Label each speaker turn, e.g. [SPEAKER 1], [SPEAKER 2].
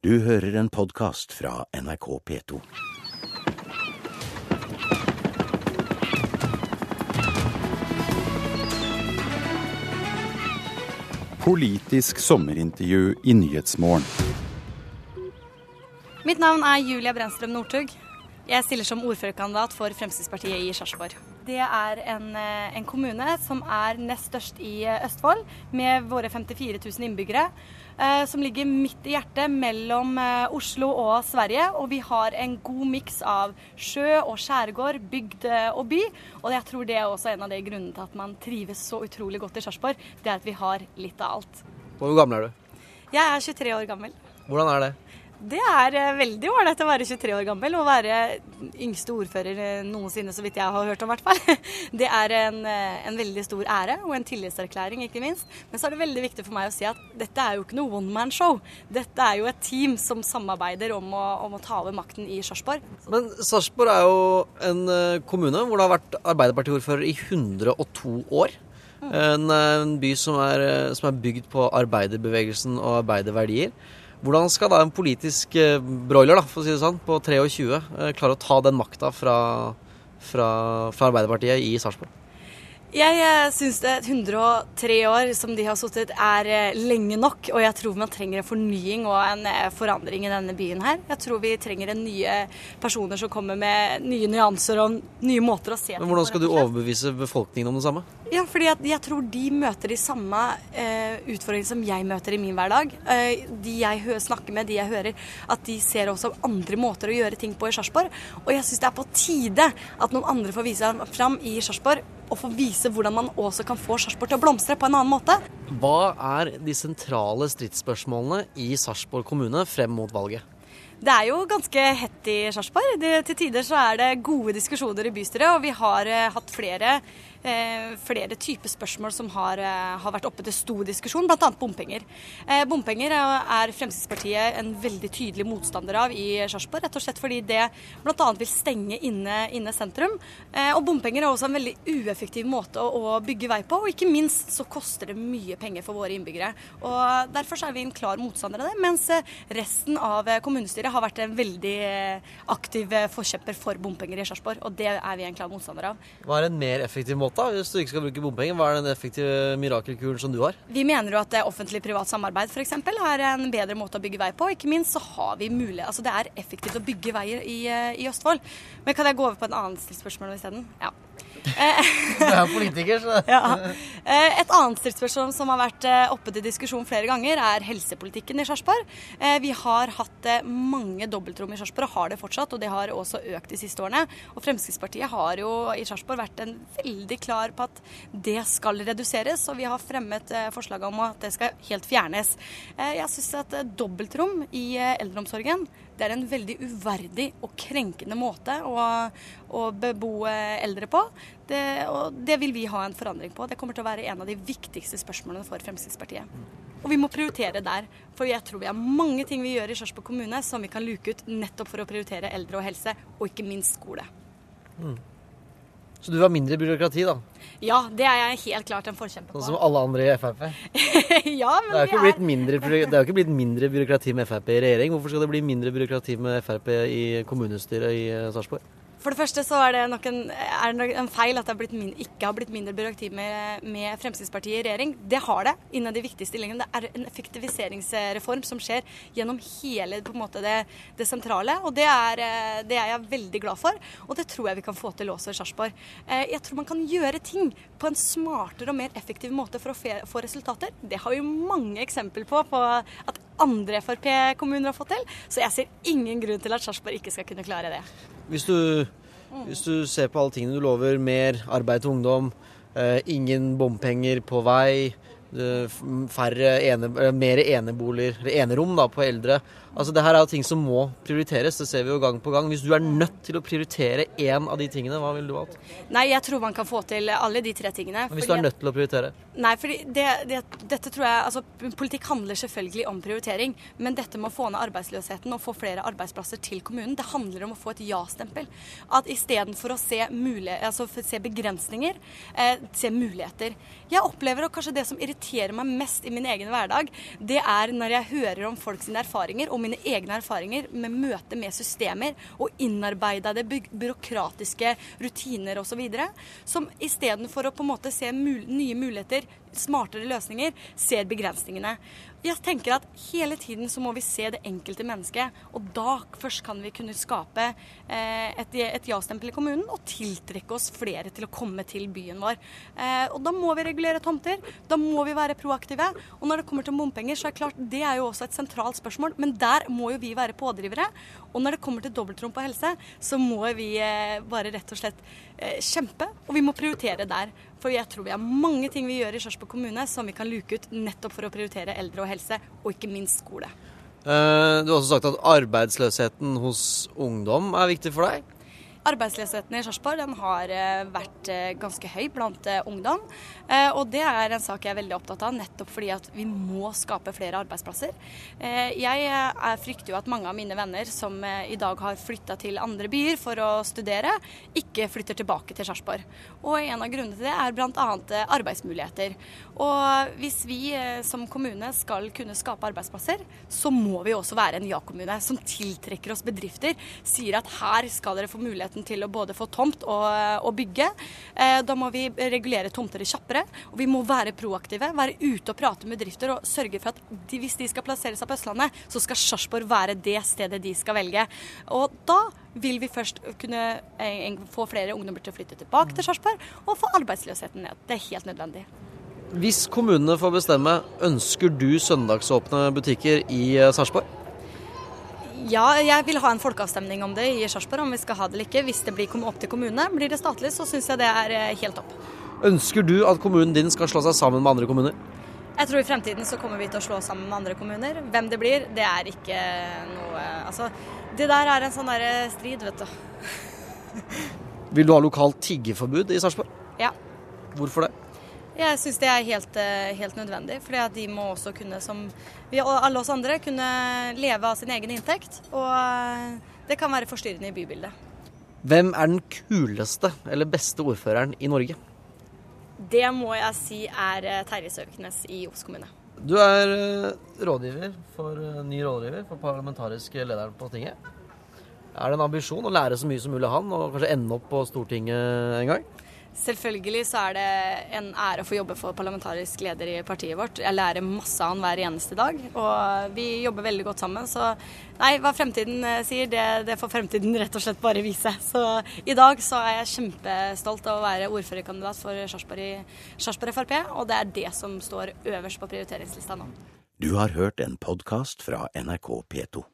[SPEAKER 1] Du hører en podkast fra NRK P2.
[SPEAKER 2] Politisk sommerintervju i Nyhetsmorgen.
[SPEAKER 3] Mitt navn er Julia Brenstrøm Northug. Jeg stiller som ordførerkandidat for Fremskrittspartiet i Sarpsborg. Det er en, eh, en, kommune som er nest størst i eh, Østfold, med våre 54 000 innbyggere. Eh, som ligger midt i hjertet mellom Oslo og Sverige. Og vi har en god miks av sjø og skjærgård, bygd og by. Og jeg tror det er også en av de grunnene til at man trives så utrolig godt i Sarpsborg. Det er at vi har litt av alt.
[SPEAKER 4] Hvor gammel er du?
[SPEAKER 3] Jeg er 23 år gammel.
[SPEAKER 4] Hvordan er det?
[SPEAKER 3] Det er eh, veldig ålreit å være 23 år gammel og være yngste ordfører eh, noensinne, så vidt jeg har hørt om, hvert fall. Det er en, eh, en, veldig stor ære og en tillitserklæring, ikke minst. Men så er det veldig viktig for meg å si at dette er jo ikke noe one man show. Dette er jo et team som samarbeider om å, om å ta over makten i Sarpsborg.
[SPEAKER 4] Men Sarpsborg er jo en kommune hvor det har vært Arbeiderpartiordfører i 102 år. En, en by som er, som er bygd på arbeiderbevegelsen og arbeiderverdier. Hvordan skal da en politisk eh, broiler da, for å si det sånn, på 23 eh, klare å ta den makta fra, fra, fra Arbeiderpartiet i Sarpsborg?
[SPEAKER 3] Jeg eh, syns 103 år som de har sittet er eh, lenge nok, og jeg tror man trenger en fornying og en eh, forandring i denne byen her. Jeg tror vi trenger en nye personer som kommer med nye nyanser og nye måter å se
[SPEAKER 4] på. Men Hvordan skal du overbevise befolkningen om det samme?
[SPEAKER 3] Ja, fordi jeg tror de møter de samme utfordringene som jeg møter i min hverdag. De jeg snakker med, de jeg hører, at de ser også andre måter å gjøre ting på i Sarpsborg. Og jeg syns det er på tide at noen andre får vise seg fram i Sarpsborg og få vise hvordan man også kan få Sarpsborg til å blomstre på en annen måte.
[SPEAKER 4] Hva er de sentrale stridsspørsmålene i Sarpsborg kommune frem mot valget?
[SPEAKER 3] Det er jo ganske hett i Sarpsborg. Til tider så er det gode diskusjoner i bystyret, og vi har eh, hatt flere Eh, flere typer spørsmål som har, eh, har, vært oppe til stor diskusjon, bl.a. bompenger. Eh, bompenger er Fremskrittspartiet en veldig tydelig motstander av i Sarpsborg, rett og slett fordi det bl.a. vil stenge inne, inne, sentrum. Og bompenger er også en veldig ueffektiv måte å, å bygge vei på, og ikke minst så koster det mye penger for våre innbyggere. Og Derfor er vi en klar motstander av det, mens resten av kommunestyret har vært en veldig aktiv forkjemper for bompenger i Sarpsborg, og det er vi en klar motstander av.
[SPEAKER 4] Hva er en mer effektiv måte? hvis du ikke skal bruke bompenger? Hva er den effektive mirakelkuren som du har?
[SPEAKER 3] Vi mener jo at offentlig-privat samarbeid f.eks. er en bedre måte å bygge vei på. Ikke minst så har vi mulighet Altså det er effektivt å bygge veier i, eh, i Østfold. Men kan jeg gå over på en annen spørsmål isteden? Ja.
[SPEAKER 4] Du er politiker, så
[SPEAKER 3] ja. Eh, et annet stridsspørsmål som har vært eh, oppe til diskusjon flere ganger, er helsepolitikken i Sarpsborg. Eh, vi har hatt mange dobbeltrom i Sarpsborg, og har det fortsatt. Og det har også økt de siste årene. Og Fremskrittspartiet har jo i Sarpsborg vært en veldig klar på at det skal reduseres. Og vi har fremmet forslag om at det skal helt fjernes. Jeg syns at dobbeltrom i eldreomsorgen det er en veldig uverdig og krenkende måte å, å bebo eldre på. Det, og det vil vi ha en forandring på. Det kommer til å være en av de viktigste spørsmålene for Fremskrittspartiet. Og vi må prioritere der. For jeg tror vi har mange ting vi gjør i Sarpsborg kommune som vi kan luke ut nettopp for å prioritere eldre og helse, og ikke minst skole. Mm.
[SPEAKER 4] Så du har mindre byråkrati, da?
[SPEAKER 3] Ja, det er jeg helt klart en forkjemper
[SPEAKER 4] på. Sånn som alle andre i Frp?
[SPEAKER 3] ja, men
[SPEAKER 4] det er, jo ikke, det er ikke blitt mindre byråkrati med Frp i regjering. Hvorfor skal det bli mindre byråkrati med Frp i kommunestyret i eh, Sarpsborg?
[SPEAKER 3] For det første så er det nok en, det en feil at det min, ikke har blitt mindre byråkrati med, med, Fremskrittspartiet i regjering. Det har det innen de viktige stillingene. Det er en effektiviseringsreform som skjer gjennom hele måte, det, det, sentrale. Og det er, det er, jeg veldig glad for, og det tror jeg vi kan få til også i Sarpsborg. Eh, jeg tror man kan gjøre ting på en smartere og mer effektiv måte for å få resultater. Det har vi mange eksempler på, på at andre Frp-kommuner har fått til. Så jeg ser ingen grunn til at Sarpsborg ikke skal kunne klare det.
[SPEAKER 4] Hvis du, hvis du ser på alle tingene du lover, mer arbeid til ungdom, eh, ingen bompenger på vei, færre ene, mer eneboliger, eller enerom da, på eldre. Altså Det her er jo ting som må prioriteres, det ser vi jo gang på gang. Hvis du er nødt til å prioritere én av de tingene, hva ville du valgt?
[SPEAKER 3] Nei, jeg tror man kan få til alle de tre tingene.
[SPEAKER 4] Men hvis du er nødt til å prioritere?
[SPEAKER 3] Nei, fordi det, det, dette tror jeg Altså, politikk handler selvfølgelig om prioritering, men dette med å få ned arbeidsløsheten og få flere arbeidsplasser til kommunen, det handler om å få et ja-stempel. At istedenfor å se, mulighet, altså, se begrensninger, eh, se muligheter. Jeg opplever, og kanskje det som irriterer irriterer meg mest i min egen hverdag, det er når jeg hører om folk sine erfaringer og mine egne erfaringer med møte med systemer og innarbeidede byråkratiske rutiner osv. Som istedenfor å på en måte se mul nye muligheter, smartere løsninger, ser begrensningene. Jeg tenker at hele tiden så må vi se det enkelte mennesket, og da først kan vi kunne skape eh, et, et ja-stempel i kommunen og tiltrekke oss flere til å komme til byen vår. Eh, og da må vi regulere tomter, da må vi være proaktive. Og når det kommer til bompenger, så er det klart det er jo også et sentralt spørsmål, men der må jo vi være pådrivere. Og når det kommer til dobbeltrom på helse, så må vi eh, bare rett og slett kjempe, og vi må prioritere der. For jeg tror vi har mange ting vi gjør i Sarpsborg kommune som vi kan luke ut nettopp for å prioritere eldre og helse, og ikke minst skole.
[SPEAKER 4] Uh, du har også sagt at arbeidsløsheten hos ungdom er viktig for deg?
[SPEAKER 3] Arbeidsløsheten i Sarpsborg har eh, vært eh, ganske høy blant eh, ungdom. Og det er en sak jeg er veldig opptatt av, nettopp fordi at vi må skape flere arbeidsplasser. Jeg frykter jo at mange av mine venner som i dag har flytta til andre byer for å studere, ikke flytter tilbake til Sarpsborg. Og en av grunnene til det er bl.a. arbeidsmuligheter. Og hvis vi som kommune skal kunne skape arbeidsplasser, så må vi også være en ja-kommune som tiltrekker oss bedrifter, sier at her skal dere få mulighet muligheten til å både få tomt og, og bygge. Eh, da må vi regulere tomter kjappere. Og vi må være proaktive, være ute og prate med bedrifter og sørge for at de, hvis de skal plassere seg på Østlandet, så skal Sarpsborg være det stedet de skal velge. Og da vil vi først kunne eh, få flere ungdommer til å flytte tilbake til Sarpsborg og få arbeidsløsheten ned. Det er helt nødvendig.
[SPEAKER 4] Hvis kommunene får bestemme, ønsker du søndagsåpne butikker i eh, Sarpsborg?
[SPEAKER 3] Ja, jeg vil ha en folkeavstemning om det i Sarpsborg, om vi skal ha det eller ikke. Hvis det blir opp til kommune. Blir det statlig, så syns jeg det er eh, helt topp.
[SPEAKER 4] Ønsker du at kommunen din skal slå seg sammen med andre kommuner?
[SPEAKER 3] Jeg tror i fremtiden så kommer vi til å slå sammen med andre kommuner. Hvem det blir, det er ikke noe Altså, det der er en sånn derre strid, vet du.
[SPEAKER 4] vil du ha lokalt tiggeforbud i Sarpsborg?
[SPEAKER 3] Ja.
[SPEAKER 4] Hvorfor det?
[SPEAKER 3] Jeg syns det er helt, eh, helt nødvendig. For de må også kunne, som vi alle oss andre, kunne leve av sin egen inntekt. Og eh, det kan være forstyrrende i bybildet.
[SPEAKER 4] Hvem er den kuleste eller beste ordføreren i Norge?
[SPEAKER 3] Det må jeg si er eh, Terje Søviknes i Os kommune.
[SPEAKER 4] Du er rådgiver for, ny rådgiver for parlamentarisk lederen på tinget. Er det en ambisjon å lære så mye som mulig av han, og kanskje ende opp på Stortinget en gang?
[SPEAKER 3] Selvfølgelig så er det en ære å få jobbe for parlamentarisk leder i partiet vårt. Jeg lærer masse av han hver eneste dag, og vi jobber veldig godt sammen. Så nei, hva fremtiden eh, sier, det, det får fremtiden rett og slett bare vise. Så i dag så er jeg kjempestolt av å være ordførerkandidat for Sarpsborg Frp, og det er det som står øverst på prioriteringslista nå.
[SPEAKER 1] Du har hørt en podkast fra NRK P2.